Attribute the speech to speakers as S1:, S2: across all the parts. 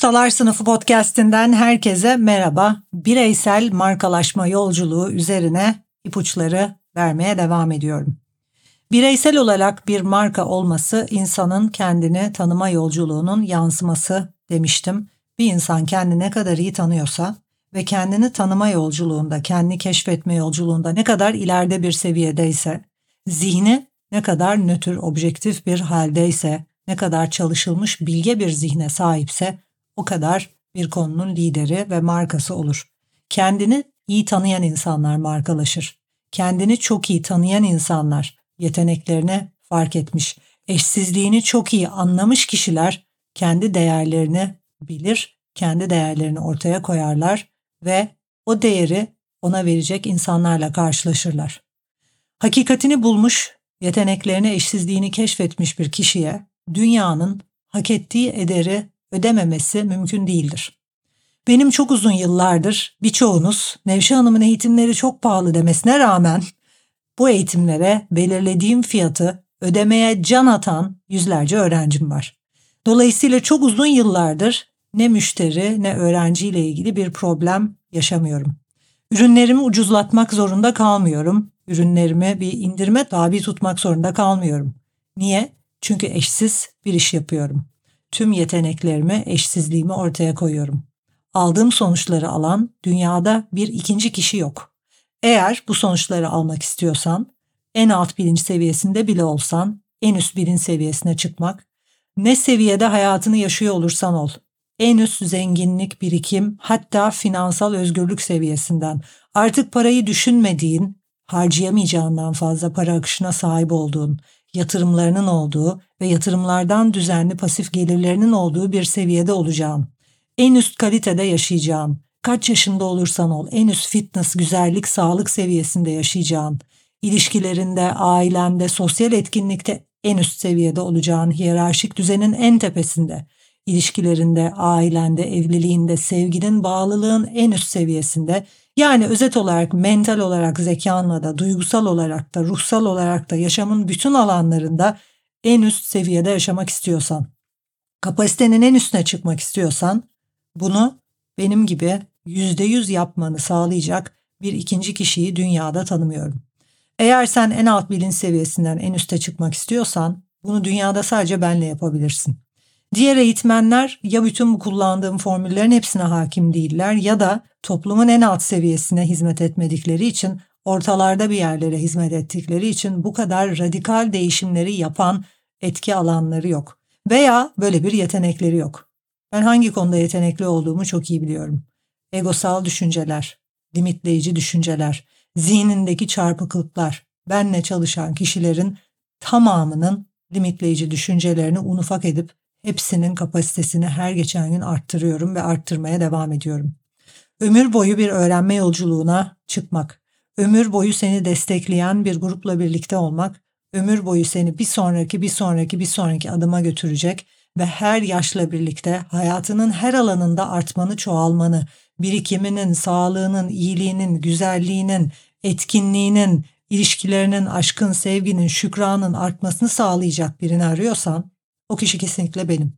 S1: Ustalar Sınıfı podcast'inden herkese merhaba. Bireysel markalaşma yolculuğu üzerine ipuçları vermeye devam ediyorum. Bireysel olarak bir marka olması insanın kendini tanıma yolculuğunun yansıması demiştim. Bir insan kendini ne kadar iyi tanıyorsa ve kendini tanıma yolculuğunda, kendini keşfetme yolculuğunda ne kadar ileride bir seviyedeyse, zihni ne kadar nötr, objektif bir haldeyse, ne kadar çalışılmış bilge bir zihne sahipse o kadar bir konunun lideri ve markası olur. Kendini iyi tanıyan insanlar markalaşır. Kendini çok iyi tanıyan insanlar yeteneklerini fark etmiş, eşsizliğini çok iyi anlamış kişiler kendi değerlerini bilir, kendi değerlerini ortaya koyarlar ve o değeri ona verecek insanlarla karşılaşırlar. Hakikatini bulmuş, yeteneklerini, eşsizliğini keşfetmiş bir kişiye dünyanın hak ettiği ederi ödememesi mümkün değildir. Benim çok uzun yıllardır birçoğunuz Nevşe Hanım'ın eğitimleri çok pahalı demesine rağmen bu eğitimlere belirlediğim fiyatı ödemeye can atan yüzlerce öğrencim var. Dolayısıyla çok uzun yıllardır ne müşteri ne öğrenciyle ilgili bir problem yaşamıyorum. Ürünlerimi ucuzlatmak zorunda kalmıyorum. Ürünlerimi bir indirme tabi tutmak zorunda kalmıyorum. Niye? Çünkü eşsiz bir iş yapıyorum. Tüm yeteneklerimi, eşsizliğimi ortaya koyuyorum. Aldığım sonuçları alan dünyada bir ikinci kişi yok. Eğer bu sonuçları almak istiyorsan, en alt bilinç seviyesinde bile olsan, en üst bilinç seviyesine çıkmak, ne seviyede hayatını yaşıyor olursan ol, en üst zenginlik, birikim, hatta finansal özgürlük seviyesinden, artık parayı düşünmediğin, harcayamayacağından fazla para akışına sahip olduğun, yatırımlarının olduğu ve yatırımlardan düzenli pasif gelirlerinin olduğu bir seviyede olacağın, en üst kalitede yaşayacağın, kaç yaşında olursan ol en üst fitness, güzellik, sağlık seviyesinde yaşayacağın, ilişkilerinde, ailende, sosyal etkinlikte en üst seviyede olacağın hiyerarşik düzenin en tepesinde, ilişkilerinde, ailende, evliliğinde, sevginin, bağlılığın en üst seviyesinde, yani özet olarak mental olarak zekanla da, duygusal olarak da, ruhsal olarak da yaşamın bütün alanlarında en üst seviyede yaşamak istiyorsan, kapasitenin en üstüne çıkmak istiyorsan, bunu benim gibi yüzde yüz yapmanı sağlayacak bir ikinci kişiyi dünyada tanımıyorum. Eğer sen en alt bilinç seviyesinden en üste çıkmak istiyorsan bunu dünyada sadece benle yapabilirsin. Diğer eğitmenler ya bütün bu kullandığım formüllerin hepsine hakim değiller ya da toplumun en alt seviyesine hizmet etmedikleri için ortalarda bir yerlere hizmet ettikleri için bu kadar radikal değişimleri yapan etki alanları yok. Veya böyle bir yetenekleri yok. Ben hangi konuda yetenekli olduğumu çok iyi biliyorum egosal düşünceler, limitleyici düşünceler, zihnindeki çarpıklıklar, benle çalışan kişilerin tamamının limitleyici düşüncelerini un ufak edip hepsinin kapasitesini her geçen gün arttırıyorum ve arttırmaya devam ediyorum. Ömür boyu bir öğrenme yolculuğuna çıkmak, ömür boyu seni destekleyen bir grupla birlikte olmak, ömür boyu seni bir sonraki, bir sonraki, bir sonraki adıma götürecek ve her yaşla birlikte hayatının her alanında artmanı, çoğalmanı, birikiminin, sağlığının, iyiliğinin, güzelliğinin, etkinliğinin, ilişkilerinin, aşkın, sevginin, şükranın artmasını sağlayacak birini arıyorsan o kişi kesinlikle benim.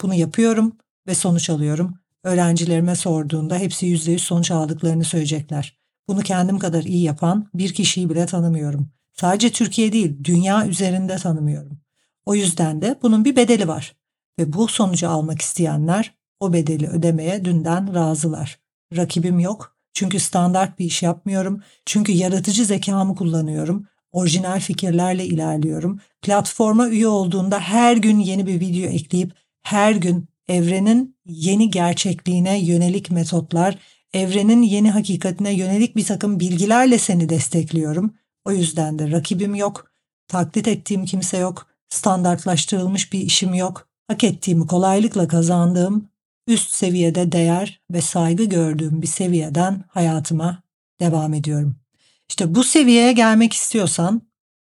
S1: Bunu yapıyorum ve sonuç alıyorum. Öğrencilerime sorduğunda hepsi %100 sonuç aldıklarını söyleyecekler. Bunu kendim kadar iyi yapan bir kişiyi bile tanımıyorum. Sadece Türkiye değil, dünya üzerinde tanımıyorum. O yüzden de bunun bir bedeli var. Ve bu sonucu almak isteyenler o bedeli ödemeye dünden razılar. Rakibim yok. Çünkü standart bir iş yapmıyorum. Çünkü yaratıcı zekamı kullanıyorum. Orijinal fikirlerle ilerliyorum. Platforma üye olduğunda her gün yeni bir video ekleyip her gün evrenin yeni gerçekliğine yönelik metotlar, evrenin yeni hakikatine yönelik bir takım bilgilerle seni destekliyorum. O yüzden de rakibim yok. taklit ettiğim kimse yok, standartlaştırılmış bir işim yok, hak ettiğimi kolaylıkla kazandığım, üst seviyede değer ve saygı gördüğüm bir seviyeden hayatıma devam ediyorum. İşte bu seviyeye gelmek istiyorsan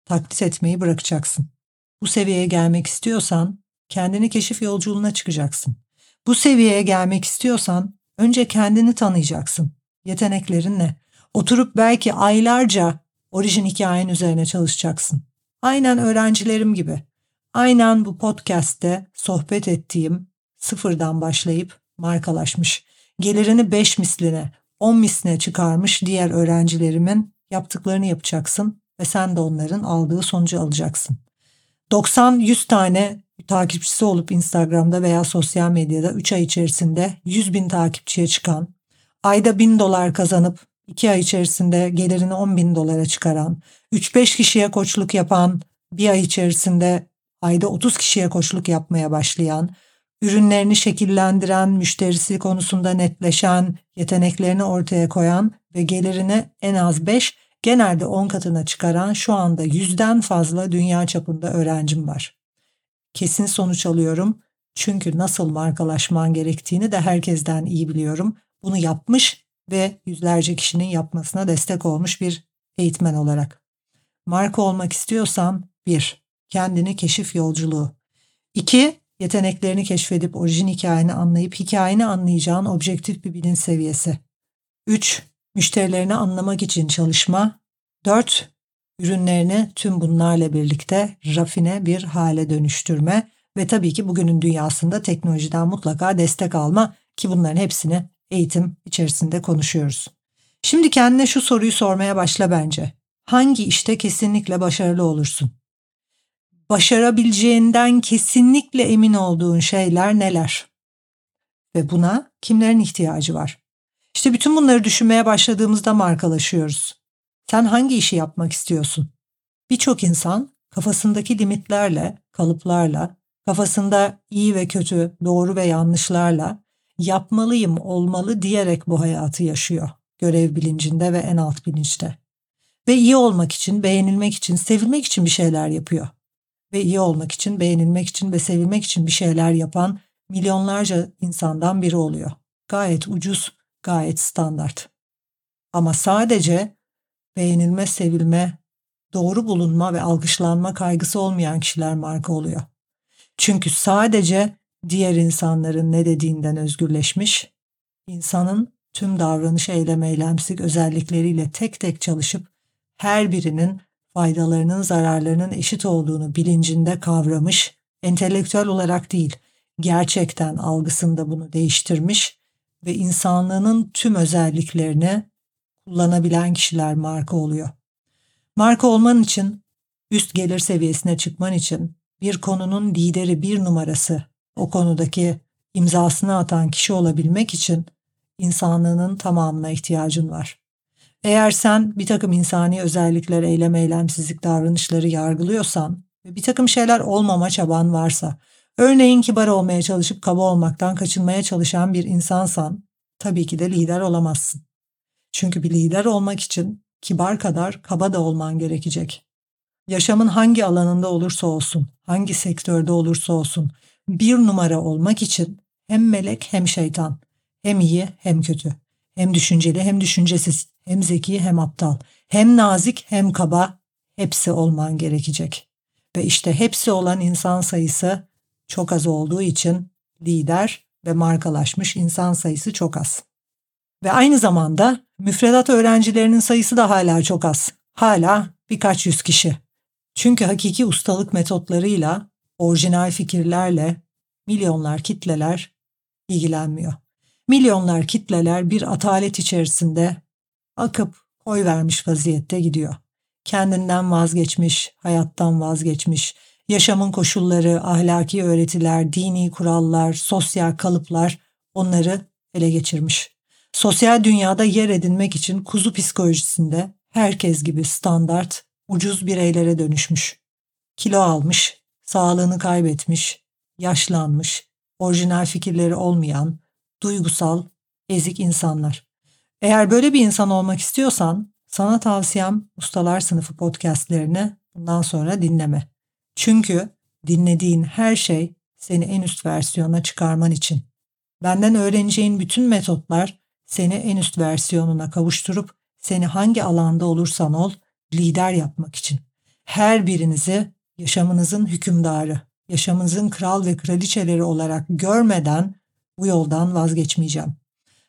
S1: taklit etmeyi bırakacaksın. Bu seviyeye gelmek istiyorsan kendini keşif yolculuğuna çıkacaksın. Bu seviyeye gelmek istiyorsan önce kendini tanıyacaksın. Yeteneklerin ne? Oturup belki aylarca orijin hikayen üzerine çalışacaksın. Aynen öğrencilerim gibi. Aynen bu podcast'te sohbet ettiğim sıfırdan başlayıp markalaşmış, gelirini 5 misline, 10 misline çıkarmış diğer öğrencilerimin yaptıklarını yapacaksın ve sen de onların aldığı sonucu alacaksın. 90-100 tane takipçisi olup Instagram'da veya sosyal medyada 3 ay içerisinde 100 bin takipçiye çıkan, ayda 1000 dolar kazanıp 2 ay içerisinde gelirini 10 bin dolara çıkaran, 3-5 kişiye koçluk yapan, bir ay içerisinde ayda 30 kişiye koçluk yapmaya başlayan, ürünlerini şekillendiren, müşterisi konusunda netleşen, yeteneklerini ortaya koyan ve gelirini en az 5, genelde 10 katına çıkaran şu anda yüzden fazla dünya çapında öğrencim var. Kesin sonuç alıyorum çünkü nasıl markalaşman gerektiğini de herkesten iyi biliyorum. Bunu yapmış ve yüzlerce kişinin yapmasına destek olmuş bir eğitmen olarak. Marka olmak istiyorsan 1. Kendini keşif yolculuğu. 2. Yeteneklerini keşfedip orijin hikayeni anlayıp hikayeni anlayacağın objektif bir bilinç seviyesi. 3. Müşterilerini anlamak için çalışma. 4. Ürünlerini tüm bunlarla birlikte rafine bir hale dönüştürme ve tabii ki bugünün dünyasında teknolojiden mutlaka destek alma ki bunların hepsini eğitim içerisinde konuşuyoruz. Şimdi kendine şu soruyu sormaya başla bence. Hangi işte kesinlikle başarılı olursun? Başarabileceğinden kesinlikle emin olduğun şeyler neler? Ve buna kimlerin ihtiyacı var? İşte bütün bunları düşünmeye başladığımızda markalaşıyoruz. Sen hangi işi yapmak istiyorsun? Birçok insan kafasındaki limitlerle, kalıplarla, kafasında iyi ve kötü, doğru ve yanlışlarla yapmalıyım, olmalı diyerek bu hayatı yaşıyor. Görev bilincinde ve en alt bilinçte. Ve iyi olmak için, beğenilmek için, sevilmek için bir şeyler yapıyor. Ve iyi olmak için, beğenilmek için ve sevilmek için bir şeyler yapan milyonlarca insandan biri oluyor. Gayet ucuz, gayet standart. Ama sadece beğenilme, sevilme, doğru bulunma ve alkışlanma kaygısı olmayan kişiler marka oluyor. Çünkü sadece diğer insanların ne dediğinden özgürleşmiş, insanın tüm davranış eylem eylemsik özellikleriyle tek tek çalışıp her birinin faydalarının zararlarının eşit olduğunu bilincinde kavramış, entelektüel olarak değil, gerçekten algısında bunu değiştirmiş ve insanlığının tüm özelliklerini kullanabilen kişiler marka oluyor. Marka olman için, üst gelir seviyesine çıkman için bir konunun lideri bir numarası o konudaki imzasını atan kişi olabilmek için insanlığının tamamına ihtiyacın var. Eğer sen bir takım insani özellikler, eylem eylemsizlik davranışları yargılıyorsan ve bir takım şeyler olmama çaban varsa, örneğin kibar olmaya çalışıp kaba olmaktan kaçınmaya çalışan bir insansan, tabii ki de lider olamazsın. Çünkü bir lider olmak için kibar kadar kaba da olman gerekecek. Yaşamın hangi alanında olursa olsun, hangi sektörde olursa olsun, bir numara olmak için hem melek hem şeytan, hem iyi hem kötü, hem düşünceli hem düşüncesiz, hem zeki hem aptal, hem nazik hem kaba hepsi olman gerekecek. Ve işte hepsi olan insan sayısı çok az olduğu için lider ve markalaşmış insan sayısı çok az. Ve aynı zamanda müfredat öğrencilerinin sayısı da hala çok az. Hala birkaç yüz kişi. Çünkü hakiki ustalık metotlarıyla orijinal fikirlerle milyonlar kitleler ilgilenmiyor. Milyonlar kitleler bir atalet içerisinde akıp oy vermiş vaziyette gidiyor. Kendinden vazgeçmiş, hayattan vazgeçmiş, yaşamın koşulları, ahlaki öğretiler, dini kurallar, sosyal kalıplar onları ele geçirmiş. Sosyal dünyada yer edinmek için kuzu psikolojisinde herkes gibi standart, ucuz bireylere dönüşmüş. Kilo almış, sağlığını kaybetmiş, yaşlanmış, orijinal fikirleri olmayan, duygusal, ezik insanlar. Eğer böyle bir insan olmak istiyorsan sana tavsiyem Ustalar Sınıfı podcastlerini bundan sonra dinleme. Çünkü dinlediğin her şey seni en üst versiyona çıkarman için. Benden öğreneceğin bütün metotlar seni en üst versiyonuna kavuşturup seni hangi alanda olursan ol lider yapmak için. Her birinizi yaşamınızın hükümdarı, yaşamınızın kral ve kraliçeleri olarak görmeden bu yoldan vazgeçmeyeceğim.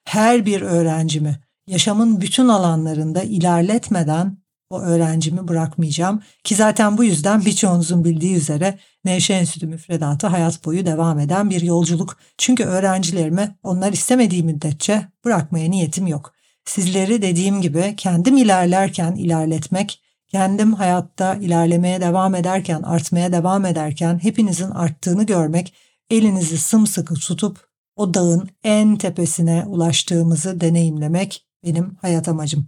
S1: Her bir öğrencimi yaşamın bütün alanlarında ilerletmeden o öğrencimi bırakmayacağım ki zaten bu yüzden birçoğunuzun bildiği üzere Nevşehir Enstitü müfredatı hayat boyu devam eden bir yolculuk. Çünkü öğrencilerimi onlar istemediği müddetçe bırakmaya niyetim yok. Sizleri dediğim gibi kendim ilerlerken ilerletmek, kendim hayatta ilerlemeye devam ederken, artmaya devam ederken hepinizin arttığını görmek, elinizi sımsıkı tutup o dağın en tepesine ulaştığımızı deneyimlemek benim hayat amacım.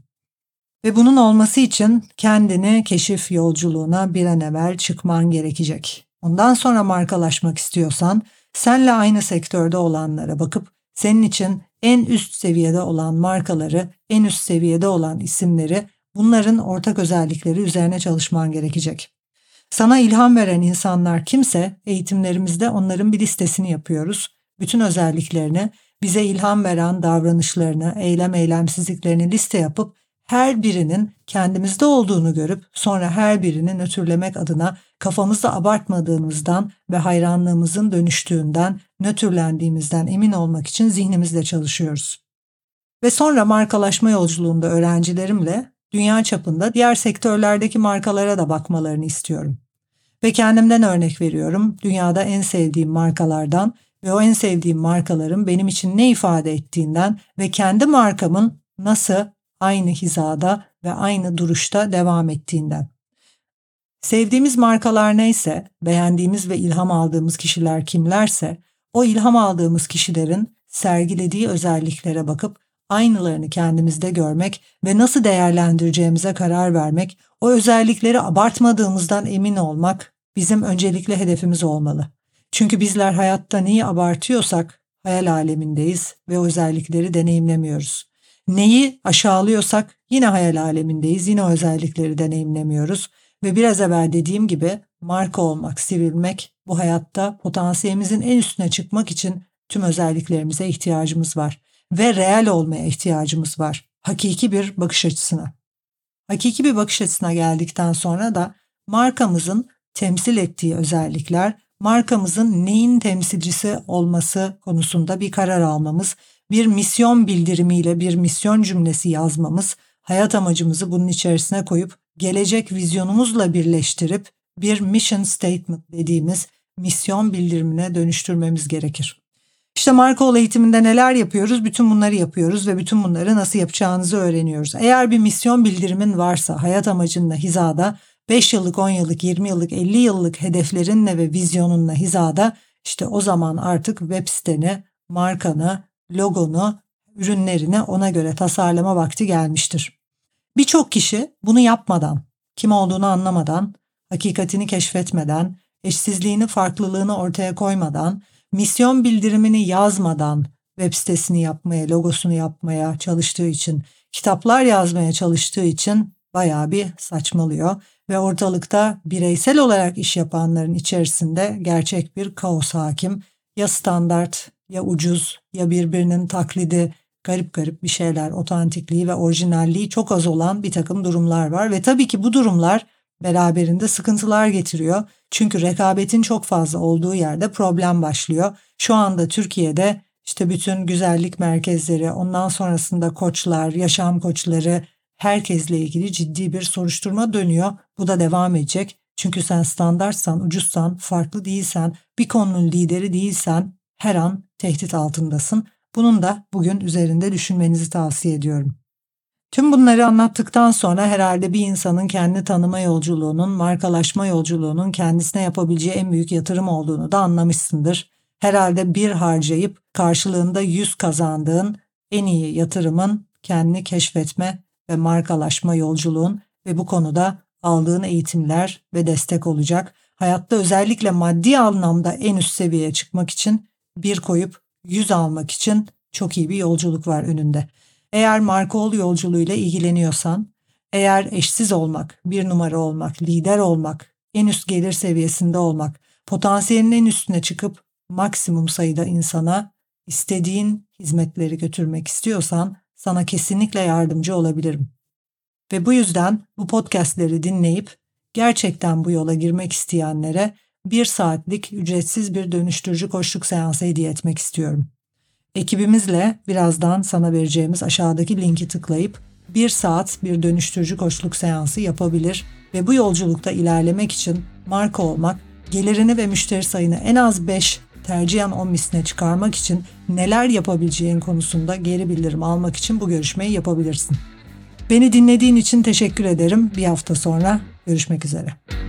S1: Ve bunun olması için kendini keşif yolculuğuna bir an evvel çıkman gerekecek. Ondan sonra markalaşmak istiyorsan senle aynı sektörde olanlara bakıp senin için en üst seviyede olan markaları, en üst seviyede olan isimleri, bunların ortak özellikleri üzerine çalışman gerekecek. Sana ilham veren insanlar kimse eğitimlerimizde onların bir listesini yapıyoruz. Bütün özelliklerini, bize ilham veren davranışlarını, eylem eylemsizliklerini liste yapıp her birinin kendimizde olduğunu görüp sonra her birini nötrlemek adına kafamızda abartmadığımızdan ve hayranlığımızın dönüştüğünden, nötrlendiğimizden emin olmak için zihnimizle çalışıyoruz. Ve sonra markalaşma yolculuğunda öğrencilerimle dünya çapında diğer sektörlerdeki markalara da bakmalarını istiyorum. Ve kendimden örnek veriyorum. Dünyada en sevdiğim markalardan ve o en sevdiğim markaların benim için ne ifade ettiğinden ve kendi markamın nasıl aynı hizada ve aynı duruşta devam ettiğinden. Sevdiğimiz markalar neyse, beğendiğimiz ve ilham aldığımız kişiler kimlerse, o ilham aldığımız kişilerin sergilediği özelliklere bakıp aynılarını kendimizde görmek ve nasıl değerlendireceğimize karar vermek, o özellikleri abartmadığımızdan emin olmak bizim öncelikli hedefimiz olmalı. Çünkü bizler hayatta neyi abartıyorsak hayal alemindeyiz ve özellikleri deneyimlemiyoruz. Neyi aşağılıyorsak yine hayal alemindeyiz, yine özellikleri deneyimlemiyoruz. Ve biraz evvel dediğim gibi marka olmak, sivrilmek bu hayatta potansiyelimizin en üstüne çıkmak için tüm özelliklerimize ihtiyacımız var. Ve reel olmaya ihtiyacımız var. Hakiki bir bakış açısına. Hakiki bir bakış açısına geldikten sonra da markamızın temsil ettiği özellikler, markamızın neyin temsilcisi olması konusunda bir karar almamız bir misyon bildirimiyle bir misyon cümlesi yazmamız, hayat amacımızı bunun içerisine koyup gelecek vizyonumuzla birleştirip bir mission statement dediğimiz misyon bildirimine dönüştürmemiz gerekir. İşte Markoğlu eğitiminde neler yapıyoruz? Bütün bunları yapıyoruz ve bütün bunları nasıl yapacağınızı öğreniyoruz. Eğer bir misyon bildirimin varsa hayat amacınla hizada 5 yıllık, 10 yıllık, 20 yıllık, 50 yıllık hedeflerinle ve vizyonunla hizada işte o zaman artık web siteni, markanı, logonu, ürünlerini ona göre tasarlama vakti gelmiştir. Birçok kişi bunu yapmadan, kim olduğunu anlamadan, hakikatini keşfetmeden, eşsizliğini, farklılığını ortaya koymadan, misyon bildirimini yazmadan web sitesini yapmaya, logosunu yapmaya çalıştığı için, kitaplar yazmaya çalıştığı için bayağı bir saçmalıyor ve ortalıkta bireysel olarak iş yapanların içerisinde gerçek bir kaos hakim. Ya standart ya ucuz ya birbirinin taklidi garip garip bir şeyler, otantikliği ve orijinalliği çok az olan bir takım durumlar var ve tabii ki bu durumlar beraberinde sıkıntılar getiriyor. Çünkü rekabetin çok fazla olduğu yerde problem başlıyor. Şu anda Türkiye'de işte bütün güzellik merkezleri, ondan sonrasında koçlar, yaşam koçları, herkesle ilgili ciddi bir soruşturma dönüyor. Bu da devam edecek. Çünkü sen standartsan, ucuzsan, farklı değilsen, bir konunun lideri değilsen her an tehdit altındasın. Bunun da bugün üzerinde düşünmenizi tavsiye ediyorum. Tüm bunları anlattıktan sonra herhalde bir insanın kendi tanıma yolculuğunun, markalaşma yolculuğunun kendisine yapabileceği en büyük yatırım olduğunu da anlamışsındır. Herhalde bir harcayıp karşılığında yüz kazandığın en iyi yatırımın kendini keşfetme ve markalaşma yolculuğun ve bu konuda aldığın eğitimler ve destek olacak. Hayatta özellikle maddi anlamda en üst seviyeye çıkmak için bir koyup yüz almak için çok iyi bir yolculuk var önünde. Eğer Markoğlu yolculuğuyla ilgileniyorsan, Eğer eşsiz olmak, bir numara olmak, lider olmak, en üst gelir seviyesinde olmak, potansiyelinin en üstüne çıkıp maksimum sayıda insana istediğin hizmetleri götürmek istiyorsan sana kesinlikle yardımcı olabilirim. Ve bu yüzden bu podcastleri dinleyip gerçekten bu yola girmek isteyenlere bir saatlik ücretsiz bir dönüştürücü koşluk seansı hediye etmek istiyorum. Ekibimizle birazdan sana vereceğimiz aşağıdaki linki tıklayıp bir saat bir dönüştürücü koçluk seansı yapabilir ve bu yolculukta ilerlemek için marka olmak, gelirini ve müşteri sayını en az 5, tercihen 10 misline çıkarmak için neler yapabileceğin konusunda geri bildirim almak için bu görüşmeyi yapabilirsin. Beni dinlediğin için teşekkür ederim. Bir hafta sonra görüşmek üzere.